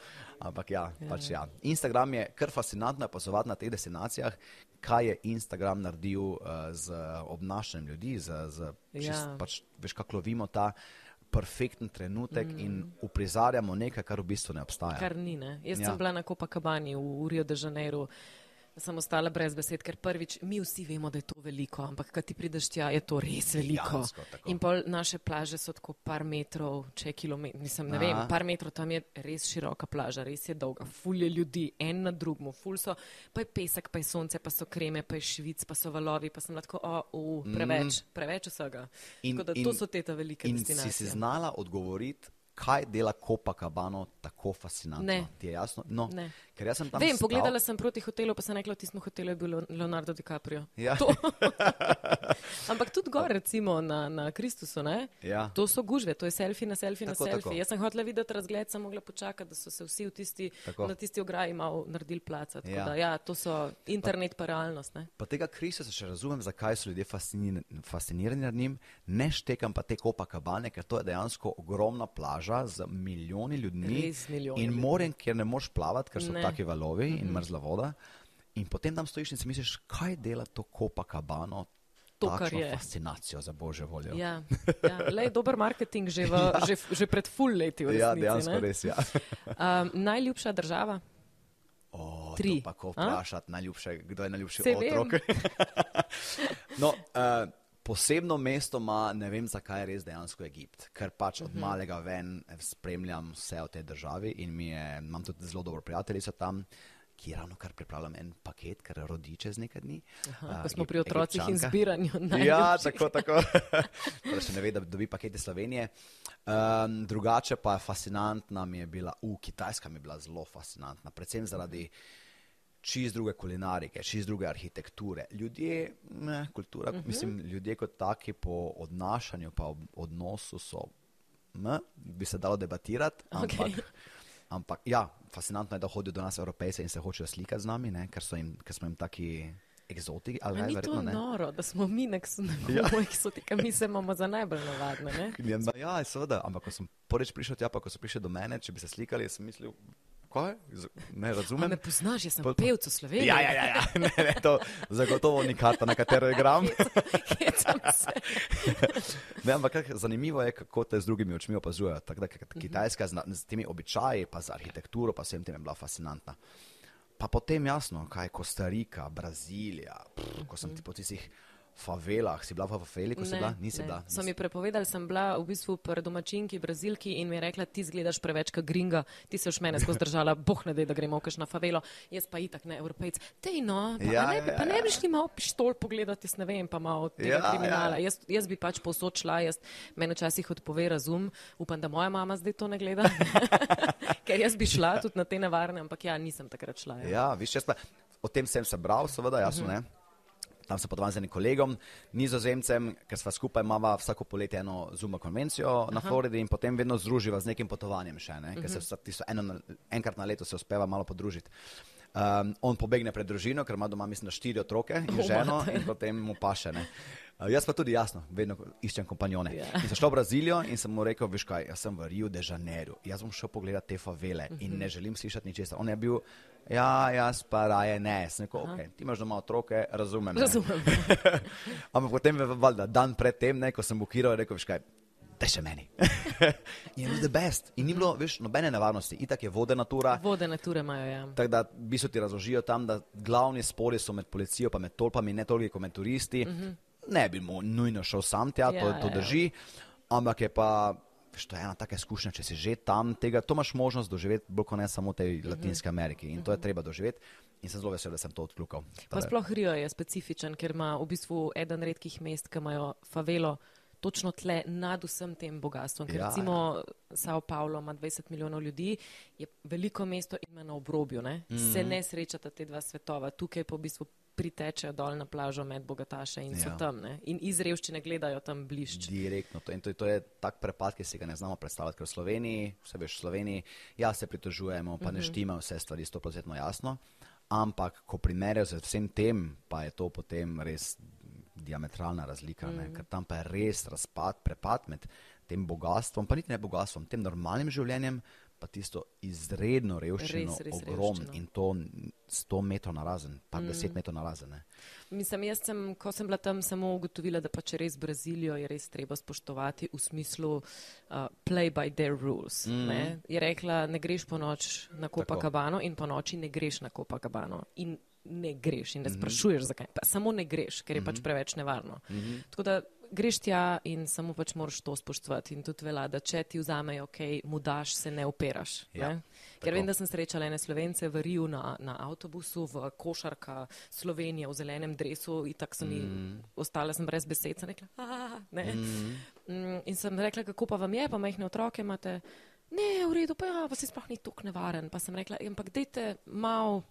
Ampak ja, ja. Pač, ja. Instagram je kar fascinantno opazovati na teh destinacijah, kaj je Instagram naredil uh, z obnašanjem ljudi, z, z, ja. čist, pač, veš, kako lovimo ta. Perfekten trenutek mm. in uprizarjamo nekaj, kar v bistvu ne obstaja. Kar ni. Ne? Jaz ja. sem bila na Copacabani v Rio de Janeiro, uh, sem ostala brez besed, ker prvič mi vsi vemo, da je to veliko, ampak kad ti prideš tja, je to res veliko. Jansko, in pol naše plaže so tako par metrov, če kilometrov, nisem ne vem, par metrov tam je res široka plaža, res je dolga, ful je ljudi, en na drugmu, ful so, pa je pesek, pa je sonce, pa so kreme, pa je švic, pa so valovi, pa sem lahko, o, oh, uh, preveč, mm. preveč vsega. In, tako da in, to so te ta velike in destinacije. In si si znala odgovoriti, kaj dela Copacabana tako fascinantno? Ne. Ti je jasno? No, ne. Ker jaz sem tam. Vem, pogledala sem proti hotelu, pa sem rekla, da tisto hotel je bil Leonardo DiCaprio. Ja. Ampak tudi gor, recimo na, na Kristusu, ja. to so gužve, to je selfie na selfie tako, na selfie. Tako. Jaz sem hotela videti razgled, sem mogla počakati, da so se vsi tisti, na tisti ograji malo naredili placa. Ja. Da, ja, to so internet pa, pa realnost. Ne? Pa tega Kristusa še razumem, zakaj so ljudje fascinirani nad njim, ne štekam pa te Copacabane, ker to je dejansko ogromna plaža z milijoni ljudmi in morem, kjer ne moreš plavati, ker so ne taki valovi mm -hmm. in mhm. mrzla voda. In potem tam stojiš in si misliš, kaj dela to kopa kabano. To, kar je fascinacijo za božjo voljo. Ja, ja. Le, dober marketing že, v, ja. že, že pred full leti. Resnici, ja, dejansko ne? res. Ja. um, najljubša država? O, Tri. Pa ko vprašati, najljubše, kdo je najljubši Se otrok? no, uh, posebno mesto ima, ne vem zakaj, res dejansko Egipt, ker pač od uh mhm. -huh. malega ven spremljam vse v tej državi in je, imam tudi zelo dobro prijateljico tam. Ki ravno kar pripravljam en paket, ker rodi čez nekaj dni. Aha, uh, smo pri otrocih in zbiranju. Ja, tako, tako. Torej še ne ve, da dobi pakete Slovenije. Um, drugače pa fascinantna mi je bila, v Kitajska mi je bila zelo fascinantna, predvsem zaradi uh, čist druge kulinarike, čist druge arhitekture. Ljudje, ne, kultura, uh mhm. -huh. mislim, ljudje kot taki po odnašanju, pa ob odnosu so, ne, bi se dalo debatirati, ampak, okay. ampak ja, fascinantno je, da hodijo do nas evropejce in se hočejo slikati z nami, ne, ker, jim, ker smo jim taki. Eksotiki, ali ne? To je noro, da smo mi nek ja. eksotika, mi se imamo za najbolj navadne. Ja, seveda, ampak ko sem prvič prišel tja, pa ko so prišli do mene, če bi se slikali, sem mislil, Kaj? Ne razumem. A me poznaš, jaz sem pa... pevec v Sloveniji. Ja, ja, ja, ja. Ne, ne, to zagotovo ni karta, na katero igram. ne, ampak kak, zanimivo je, kako te z drugimi očmi opazujejo. Tako da Kitajska z, z temi običaji, pa z arhitekturo, pa vsem tem je bila fascinantna. Pa potem jasno, kaj je Kostarika, Brazilija, pff, ko sem ti po tistih favelah. Si bila v faveli, ko si bila? Nisi ne. bila. So mi prepovedali, sem bila v bistvu pri domačinki, brazilki in mi je rekla, ti zgledaš preveč kot gringa, ti se už mene skozi držala, boh ne da, da gremo kaš na favelo. Jaz pa itak ne, evropejc. Tej no, pa, ja, ne, bi, ja, pa ne bi šli malo pištol pogledati, ne vem, pa malo tega ja, kriminala. Ja. Jaz, jaz bi pač posod šla, jaz meni včasih odpove razum, upam, da moja mama zdaj to ne gleda. Ker jaz bi šla tudi na te nevarne, ampak ja, nisem takrat šla. Ja, ja viš, jaz pa o tem sem se bral, seveda, jasno, uh -huh. ne tam sem potoval z enim kolegom, nizozemcem, ker sva skupaj imala vsako poletje eno zuma konvencijo Aha. na Floridi in potem vedno združiva z nekim potovanjem še, ne? ker se mhm. eno, enkrat na leto se uspeva malo podružiti. Um, on pobegne pred družino, ker ima doma, mislim, štiri otroke in ženo, in potem mu paše. Ne. Uh, jaz pa tudi jasno, vedno iščem kompanjone. Yeah. In sem šel v Brazilijo in sem mu rekel, veš kaj, jaz sem v Rio de Janeiro, jaz bom šel pogledat te favele in ne želim slišati ničesar. On je bil, ja, jaz pa raje ne, sem rekel, ok, ti imaš doma otroke, razumem. Razumem. Ampak potem, valjda, dan predtem, ko sem bukiral, rekel, veš kaj, da še meni. je bil the best. In ni bilo, veš, nobene nevarnosti. Itak je vode natura. Vode nature imajo, ja. Tako da bi so ti razložijo tam, da glavni spori so med policijo pa med tolpami, ne toliko med turisti. Mm -hmm. Ne bi mu nujno šel sam tja, ja, to, to ja. drži. Ja. Ampak je pa, veš, to je ena taka izkušnja, če si že tam, tega, to imaš možnost doživeti, bolj kot ne samo v tej mhm. Latinski Ameriki. In to je mhm. treba doživeti. In sem zelo vesel, da sem to odkljukal. Pa sploh Rio je specifičen, ker ima v bistvu eden redkih mest, ki imajo favelo točno tle nad vsem tem bogatstvom. Ker ja, recimo ja. Sao Paulo ima 20 milijonov ljudi, je veliko mesto in ima na obrobju. Ne? Mm -hmm. Se ne srečata te dva svetova. Tukaj pa v bistvu pritečejo dol na plažo med bogataše in ja. so tam. Ne? In iz revščine gledajo tam bližje. Direktno. To, to, to je tak prepad, ki si ga ne znamo predstavljati, ker v Sloveniji, vse veš v Sloveniji, ja se pritožujemo, pa mm -hmm. ne mhm. štima vse stvari 100% jasno. Ampak, ko primerjajo z vsem tem, pa je to potem res diametralna razlika, mm. ker tam pa je res razpad, prepad med tem bogatstvom, pa niti ne bogatstvom, tem normalnim življenjem, pa tisto izredno revščino, ogromno in to 100 metrov na razen, pa mm. 10 metrov na razen. Ne. Mislim, jaz sem, ko sem bila tam, samo ugotovila, da pa če res Brazilijo je res treba spoštovati v smislu uh, play by their rules. Mm. Ne. Je rekla, ne greš po noč na Copacabano in po noči ne greš na Copacabano. In ne greš in ne mhm. sprašuješ, zakaj. Pa samo ne greš, ker je pač mhm. preveč nevarno. Tako da greš tja in samo pač moraš to spoštovati. In tudi vela, da če ti vzamejo, ok, mu daš, se ne operaš. Ja, ne? Ker vem, da sem srečala ene slovence v Riju na, na avtobusu, v košarka Slovenije, v zelenem dresu in tako sem mm. ostala sem brez besed. Sem rekla, ne. Mm. In sem rekla, kako pa vam je, pa majhne otroke imate. Ne, v redu, pa ja, pa si sploh ni tako nevaren. Pa sem rekla, ampak dejte malo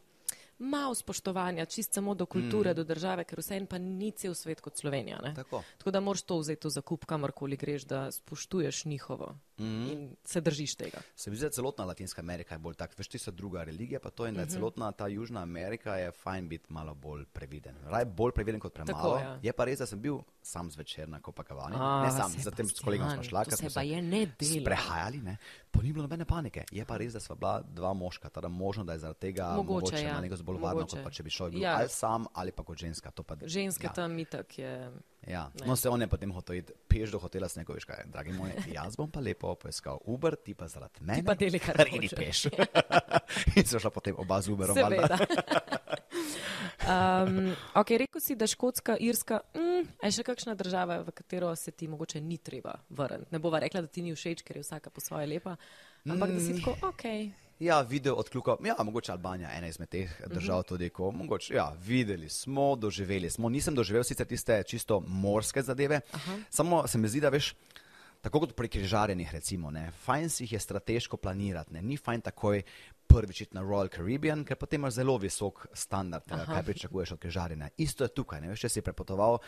malo spoštovanja, čist samo do kulture, mm. do države, ker vse en pa ni cel svet kot Slovenija. Tako. Tako da moraš to vzeti v zakup, kamorkoli greš, da spoštuješ njihovo mm. in se držiš tega. Se mi zdi, da celotna Latinska Amerika je bolj tak, veš, ti so druga religija, pa to je, da mm -hmm. celotna ta Južna Amerika je fajn biti malo bolj previden. Raj bolj previden kot premalo. Tako, ja. Je pa res, da sem bil sam zvečer na Kopakavani. Ne sam, zatem s kolegom smo šla, ker smo se sprehajali, ne. Pa ni bilo nobene panike. Je pa res, da sva bila dva moška, teda možno, da je zaradi tega mogoče, mogoče ja. neko bolj varno, kot pa če bi šel ja. ali sam ali pa kot ženska. Pa, Ženske ja. tam itak je. Ja. No, se on je potem hotel iti peš do hotela s nekoga, kaj, dragi moj, jaz bom pa lepo poiskal Uber, ti pa zaradi mene. Ti pa deli kar kar idi peš. In so šla potem oba z Uberom. Seveda. um, ok, rekel si, da Škotska, Irska, mm, je še kakšna država, v katero se ti mogoče ni treba vrniti. Ne bova rekla, da ti ni všeč, ker je vsaka po svoje lepa, ampak mm. da si mm. tako, ok. Ja, video odkljukal, ja, mogoče Albanija, ena izmed teh držav, mhm. tudi ko, mogoče, ja, videli smo, doživeli smo. Nisem doživel sicer tiste čisto morske zadeve, Aha. samo se mi zdi, da veš, tako kot pri križarjenih, recimo, ne, fajn si jih je strateško planirati, ne, ni fajn takoj prvič na Royal Caribbean, ker potem imaš zelo visok standard, Aha. kaj pričakuješ od križarjenja. Isto je tukaj, ne veš, če si prepotoval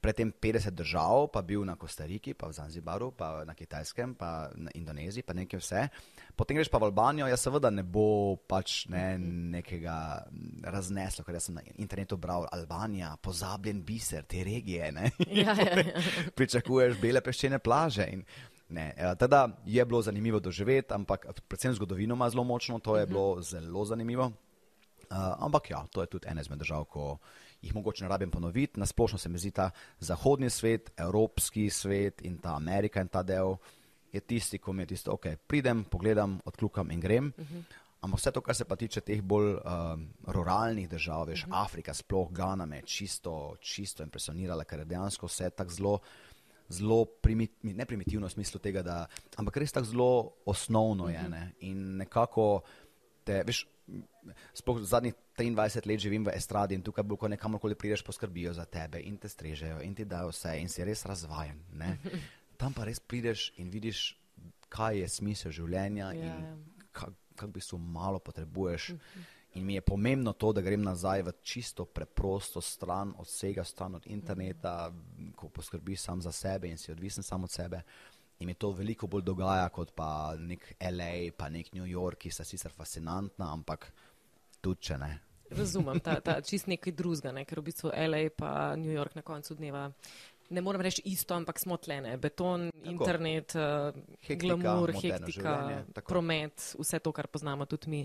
predtem 50 držav, pa bil na Kostariki, pa v Zanzibaru, pa na Kitajskem, pa na Indoneziji, pa nekaj vse. Potem greš pa v Albanijo, ja seveda ne bo pač ne, nekega razneslo, ker sem na internetu bral Albanija, pozabljen biser te regije. Ja, ja, ja. Pričakuješ bele peščene plaže. In, Ne, ja, teda je bilo zanimivo doživeti, ampak predvsem zgodovino ima zelo močno, to je -huh. bilo zelo zanimivo. Uh, ampak ja, to je tudi ena izmed držav, ko jih mogoče ne rabim ponoviti. Nasplošno se mi zdi ta zahodni svet, evropski svet in ta Amerika in ta del je tisti, ko mi je tisto, ok, pridem, pogledam, odkljukam in grem. Uh -huh. Ampak vse to, kar se pa tiče teh bolj uh, ruralnih držav, veš, uh -huh. Afrika, sploh Gana me je čisto, čisto impresionirala, ker je dejansko vse tako zelo. Zelo primit, ne primitivno v smislu tega, da, ampak res tako zelo osnovno je. Ne? In nekako, te, veš, sploh zadnjih 23 let živim v estradi in tukaj, ko nekamorkoli prideš, poskrbijo za tebe in te strežejo in ti dajo vse in si res razvajen. Ne? Tam pa res prideš in vidiš, kaj je smisel življenja yeah. in ja. kak, kak bi se malo potrebuješ. In mi je pomembno to, da grem nazaj v čisto preprosto stran od vsega, stran od interneta, ko poskrbiš sam za sebe in si odvisen sam od sebe. In mi to veliko bolj dogaja kot pa nek LA, pa nek New York, ki sta sicer fascinantna, ampak tudi če ne. Razumem, ta, ta čist nekaj drugega, ne? ker v bistvu LA pa New York na koncu dneva. Ne morem reči isto, ampak smo tlene. Beton, tako. internet, uh, Hektika, glamur, moderno hektika, življenje, tako. promet, vse to, kar poznamo tudi mi.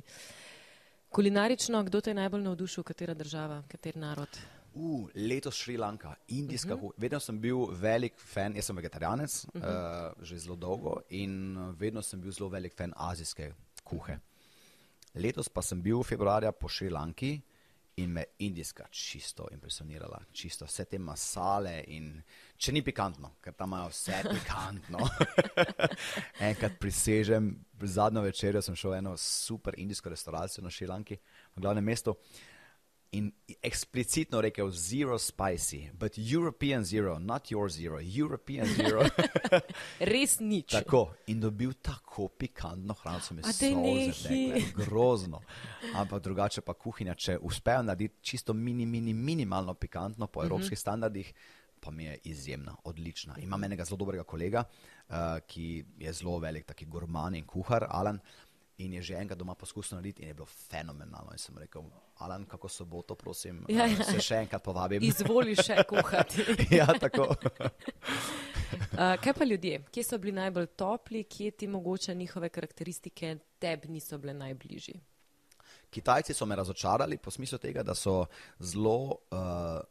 Kulinarično, kdo te je najbolj navdušil, katera država, kater narod? Uh, letos Šrilanka, indijska. Mhm. Uh -huh. Vedno sem bil velik fan, jaz sem vegetarijanec uh -huh. uh, že zelo dolgo in uh, vedno sem bil zelo velik fan azijske kuhe. Letos pa sem bil februarja po Šrilanki in me indijska čisto impresionirala. Čisto vse te masale in če ni pikantno, ker tam imajo vse pikantno. Enkrat prisežem, zadnjo večerjo sem šel v eno super indijsko restavracijo na Šrilanki, v glavnem mestu. In eksplicitno rekel zero spicy, but European zero, not your zero, European zero. Res nič. tako. In dobil tako pikantno hrano, so mi solze nehaj. tekle. Grozno. Ampak drugače pa kuhinja, če uspejo narediti čisto mini, mini, minimalno pikantno po evropskih Mhm. standardih, pa mi je izjemna, odlična. Imam enega zelo dobrega kolega, uh, ki je zelo velik, taki gurman in kuhar, Alan. In je že enkrat doma poskusil narediti in je bilo fenomenalno. In sem rekel, Alan, kako soboto, prosim, Ja, eh, ja. se še enkrat povabim. Izvoli še kuhati. ja, tako. Uh, kaj pa ljudje? Kje so bili najbolj topli, kje ti mogoče njihove karakteristike tebi niso bile najbližji? Kitajci so me razočarali po smislu tega, da so zelo, uh,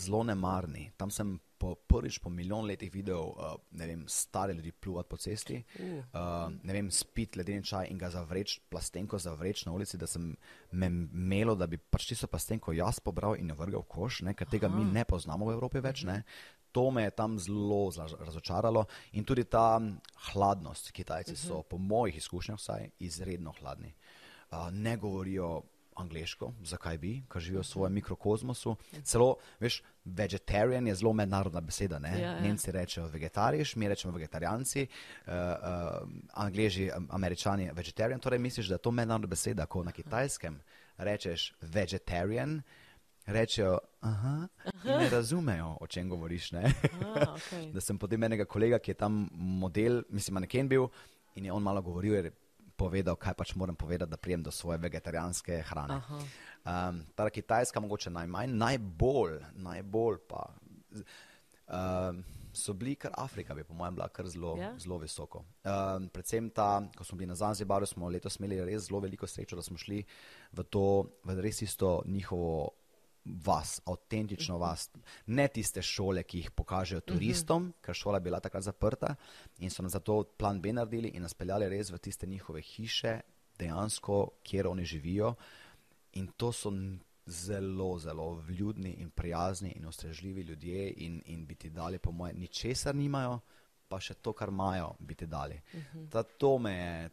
zelo nemarni. Tam sem po, prvič po milijon letih videl uh, vem, stare ljudi pluvati po cesti, uh. Uh, ne vem, spiti ledeni čaj in ga zavreč, plastenko zavreč na ulici, da sem me melo, da bi pač tisto plastenko jaz pobral in jo vrgel v koš, ne, ker tega mi ne poznamo v Evropi več. Ne. To me je tam zelo razočaralo in tudi ta hladnost. Kitajci so, po mojih izkušnjah, vsaj izredno hladni. Uh, ne govorijo angliško, zakaj bi, ker živijo v svojem mikrokozmosu. Celo, veš, vegetarian je zelo mednarodna beseda. Ne? Ja, ja. Nemci rečejo vegetariš, mi rečemo vegetarijanci, uh, uh, angliži, am- američani vegetarian. Torej misliš, da je to mednarodna beseda, ko na kitajskem rečeš vegetarian. Rečejo, aha, in ne razumejo, o čem govoriš. Ne? Ah, okay. da sem potem enega kolega, ki je tam model, mislim, maneken bil in je on malo govoril, je povedal, kaj pač moram povedati, da prijem do svoje vegetarijanske hrane. Aha. Um, ta kitajska mogoče najmanj, najbolj, najbolj pa. Um, so bili kar Afrika, bi po mojem bila kar zelo, Ja? zelo visoko. Um, predvsem ta, ko smo bili na Zanzibaru, smo letos imeli res zelo veliko srečo, da smo šli v to, v res isto njihovo vas, avtentično vas. Ne tiste šole, ki jih pokažejo turistom, ker šola je bila takrat zaprta in so nam zato plan B naredili in nas peljali res v tiste njihove hiše, dejansko, kjer oni živijo. In to so zelo, zelo vljudni in prijazni in ustrežljivi ljudje in, in bi ti dali, po mojem, ničesar nimajo, pa še to, kar imajo, bi ti dali. Uh -huh. Ta, to me je,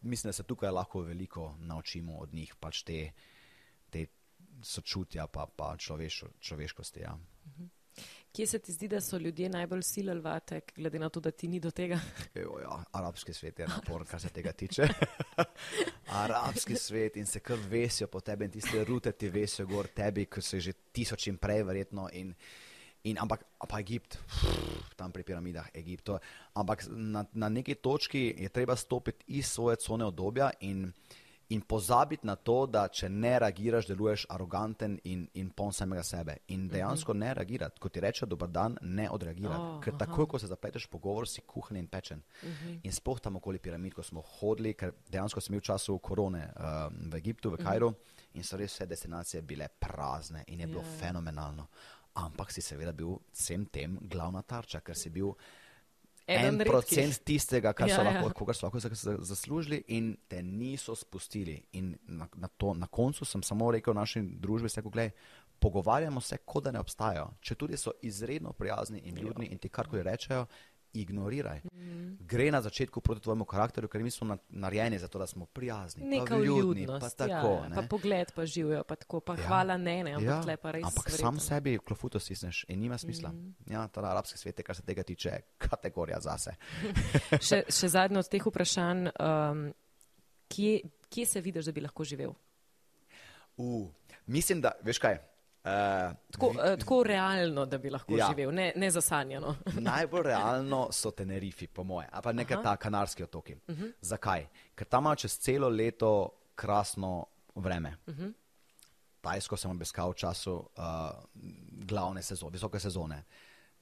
mislim, da se tukaj lahko veliko naučimo od njih, pač te, te sočutja pa, pa človeško, človeškosti. Ja. Kje se ti zdi, da so ljudje najbolj silili vate, glede na to, da ti ni do tega? Jo, ja, arabski svet je napor, kar se tega tiče. arabski svet in se kar vesijo po tebi in tiste rute ti vesijo gor tebi, ki so že tisoč in prej verjetno. In, in, ampak pa Egipt, pff, tam pri piramidah, Egipt. to- Ampak na, na neki točki je treba stopiti iz svoje cone obdobja in, in pozabiti na to, da če ne reagiraš, deluješ aroganten in, in poln samega sebe. In dejansko ne reagirati. Ko ti reče dober dan, ne odreagirati. Oh, ker takoj, ko se zapleteš v pogovor, si kuhan in pečen. Uh -huh. In sploh tam okoli piramid, ko smo hodili, ker dejansko sem bil v času korone um, v Egiptu, v Kajru uh -huh. in so res vse destinacije bile prazne in je bilo Ja, fenomenalno. Ampak si seveda bil vsem tem glavna tarča, ker si bil en procent tistega, kar Ja, so ja. lahko, kogar so lahko za- za- zaslužili in te niso spustili. In na, na, to, na koncu sem samo rekel naši družbi, vse, gledaj, pogovarjamo se, kot da ne obstajajo. Če tudi so izredno prijazni in ljudni in ti karkoli rečejo, ignoriraj. Mhm. Gre na začetku proti tvojemu karakterju, ker mi smo na- narejeni za to, da smo prijazni, Neka pa vljudni, vljudnost, pa tako. ja, ne. pa pogled pa živijo, pa tako, pa Ja. hvala ne, ne, ampak Ja, tle pa res. ampak verjetno. sam sebi klofuto stisneš in nima smisla. Mhm. Ja, ta arabski svet je, kar se tega tiče, kategorija zase. še, še zadnje od teh vprašanj, um, kje, kje se vidiš, da bi lahko živel? Uh, mislim, da, veš kaj, uh, Tako, uh, tako realno, da bi lahko Ja. živel, ne, ne zasanjano. Najbolj realno so Tenerifi, po moje, ali pa nekaj Aha. ta kanarski otoki. Uh Mhm. -huh. Zakaj? Ker tam imajo čez celo leto krasno vreme. Uh Mhm. -huh. Tajsko sem obiskal v času uh, glavne sezone, visoke sezone.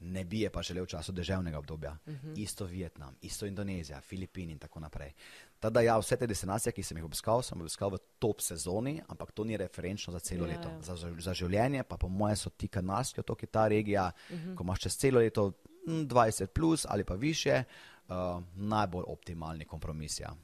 Ne bi je pa želel v času deževnega obdobja. Uh -huh. Isto Vietnam, isto Indonezija, Filipini in tako naprej. Teda ja, vse te destinacije, ki sem jih obiskal, sem obiskal v top sezoni, ampak to ni referenčno za celo Ja, leto. ja. Za, za, življenje pa po moje so ti kanarski otoki, ta regija, uh -huh. ko imaš čez celo leto mm, 20 plus ali pa više, uh, najbolj optimalni kompromis. Ja.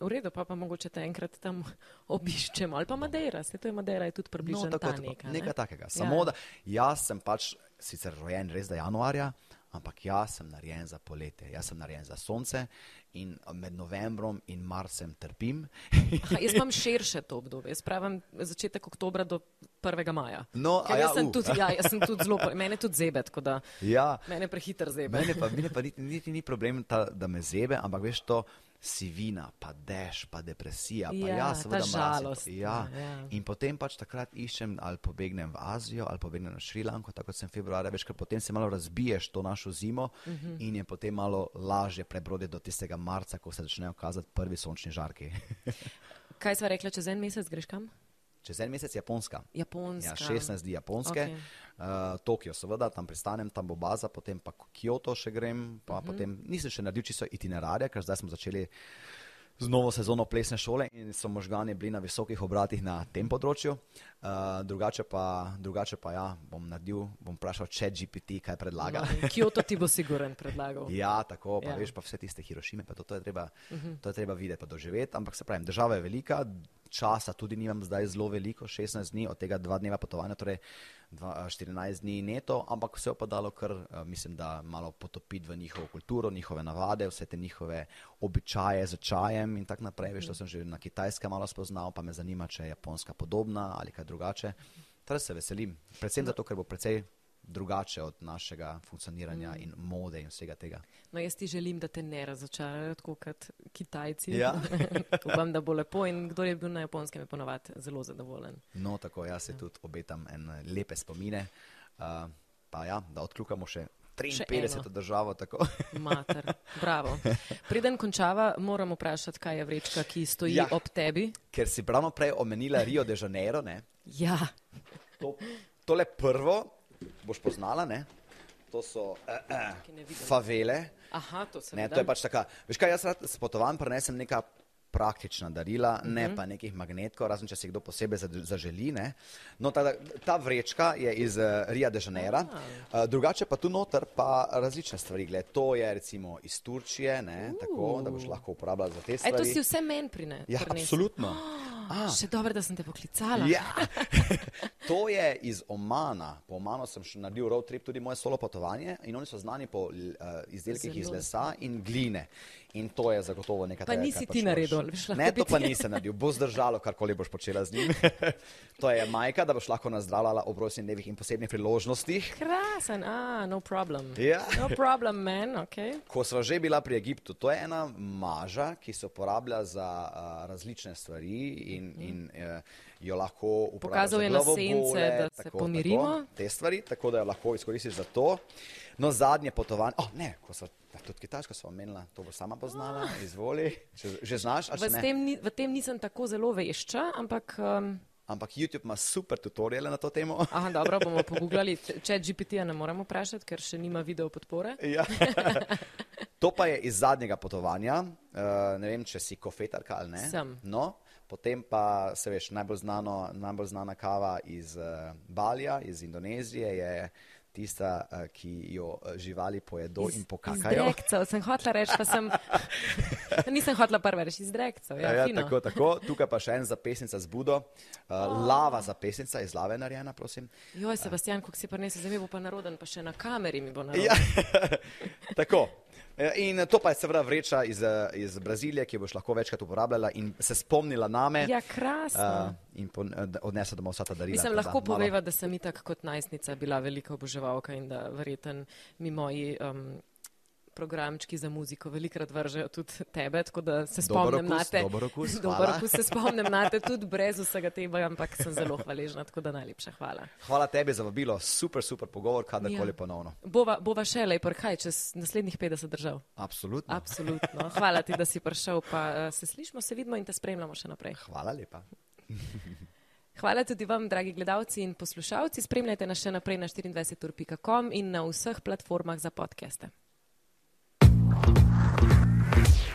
V redu, pa pa mogoče te enkrat tam obiščemo, ali pa Madeira, se to je Madeira, je tudi približno No, tako, ta neka. ne? nekaj takega. Ja. Samo da jaz sem pač sicer rojen res da januarja, ampak jaz sem narejen za poletje, jaz sem narejen za sonce in med novembrom in marcem trpim. Aha, jaz imam širše to obdobje, jaz pravim začetek oktobra do 1. maja. No, Ker ja, jaz sem uh. tudi, ja, jaz sem tudi zelo, mene tudi zebe, tako da ja, mene prehiter zebe. mene pa, mene pa niti, niti ni problem, ta, da me zebe, ampak veš to. Sivina, pa dež, pa depresija, pa Ja, ja, seveda žalost, Ja. ja. In potem pač takrat iščem, ali pobegnem v Azijo, ali pobegnem na Šrilanko, tako kot sem februarja, veš, ker potem se malo razbiješ to našo zimo uh Mhm. -huh. in je potem malo lažje prebroditi do tistega marca, ko se začnejo kazati prvi sončni žarki. Kaj sva rekla, čez en mesec greš kam? Čez en mesec Japonska. Japonska. Ja, 16 dni Japonske, okay. uh, Tokio, seveda, tam pristanem, tam bo baza, potem pa Kyoto še grem, pa uh -huh. potem nisem še naredil čisto itinerarja, ker zdaj smo začeli z novo sezono plesne šole in so možgani bili na visokih obratih na tem področju. Uh, drugače, pa, drugače pa ja, bom naredil, bom vprašal, če GPT kaj predlaga. No, Kyoto ti bo siguren predlagal. Ja, tako, pa Ja. ja. veš, pa vse tiste Hirošime, pa to, to, je treba, uh -huh. to je treba videti, pa doživeti. Ampak se pravi, država je velika, časa tudi nimam zdaj zelo veliko, 16 dni, od tega dva dneva potovanja, torej dva, 14 dni neto, ampak vse pa dalo kar, mislim, da malo potopiti v njihovo kulturo, njihove navade, vse te njihove običaje z čajem in tako naprej. Veš, to sem že na kitajskem malo spoznal, pa me zanima, če je japonska podobna ali kaj drugače. Torej se veselim, predvsem zato, ker bo precej drugače od našega funkcioniranja in mode in vsega tega. No, jaz ti želim, da te ne razočarajo, tako kot Kitajci. Ja. Upam, da bo lepo in kdo je bil na japonskem, je ponovadi zelo zadovoljen. No, tako jaz se tudi obetam en lepe spomine. Uh, pa ja, da odkljukamo še Še 53 eno. državo. Tako. Mater, bravo. Preden končava, moram vprašati, kaj je vrečka, ki stoji Ja. ob tebi. Ker si pravno prej omenila Rio de Janeiro, ne? Ja, To, tole prvo boš poznala, ne? To so eh, eh, favele. aha, to Ne, to je pač taka. Veš kaj, jaz rad potovanj prenesem neka praktična darila, ne Mhm. pa nekih magnetkov, razen če si kdo posebej za- zaželi. Ne. No, ta, ta vrečka je iz uh, Rio de Janeiro, uh, drugače pa tu noter pa različne stvari. Gled, to je recimo iz Turčije, ne, tako da boš lahko uporabljala za te stvari. to si vse meni prine. Ja, prinesel. absolutno. A, Še dobro, da sem te poklicala. Ja. to je iz Omana. Po Omanu sem še naredil road trip, tudi moje solo potovanje in oni so znani po uh, izdelkih iz Zelo. lesa in gline. In to je zagotovo nekaj Pa takega, nisi kar ti naredil, lahko Ne, to pa ti- nisem naredil. Bo zdržalo, karkoli boš počela z njim. to je majka, da boš lahko nazdravljala ob rojstnih dnevih in posebnih priložnostih. Krasen, a, no problem. Ja. No problem, man, ok. Ko sva že bila pri Egiptu, to je ena maža, ki se uporablja za uh, različne stvari in, in uh, jo lahko uporabljaš. Pokazal je na sence, da se pomirimo. Tako, te stvari, tako da jo lahko izkoristiš za to. No, zadnje potovanje, oh, ne, ko so, tudi kitajsko smo omenila, to bo sama poznala, izvoli, že, že znaš, ali V ne? tem, ni, v tem nisem tako zelo vešča, ampak. Um, Ampak YouTube ima super tutoriale na to temo. aha, dobro, bomo pogooglali. Če GPT-ja ne moremo vprašati, ker še nima video podpore. Ja. To pa je iz zadnjega potovanja. Uh, ne vem, če si kofetarka ali ne. Sem. No, potem pa se veš, najbolj, znano, najbolj znana kava iz uh, Balija, iz Indonezije je tista, uh, ki jo uh, živali pojedo in pokakajo. Izdrekcev sem hotla reči, pa sem. Nisem hotla prva reči izdrekcev. Ja, Ja, fino. tako, tako. Tukaj pa še en zapesnica z Budo, uh, lava zapesnica iz lave narejena, prosim. Joj, Sebastian, kako si prinesel, zdaj mi bo pa naroden, pa še na kameri mi bo naroden. Ja, tako. E, In to pa je seveda vreča iz, eh, iz Brazilije, ki jo boš lahko večkrat uporabljala in se spomnila name. Ja, krasno. Uh, in pon, odnese domov vsa ta darila. Mislim, tako da lahko malo- poveva, da sem itak kot najstnica bila velika oboževalka in da verjeten mi moji um, programčki za muziko velikrat vržejo tudi tebe, tako da se spomnim na okus, te. dober okus, hvala. okus se spomnim na te tudi brez vsega tega, ampak sem zelo hvaležna, tako da najlepša hvala. Hvala tebi za vabilo, super, super pogovor, kadarkoli Ja. ponovno. Bova, bova še lej, kaj čez naslednjih 50 držav. Absolutno. Absolutno. Hvala ti, da si prišel, pa uh, se slišmo, se vidimo in te spremljamo še naprej. Hvala lepa. Hvala tudi vam, dragi gledalci in poslušalci. Spremljajte nas še naprej na 24.com in na vseh platformah za podkeste. Thank you.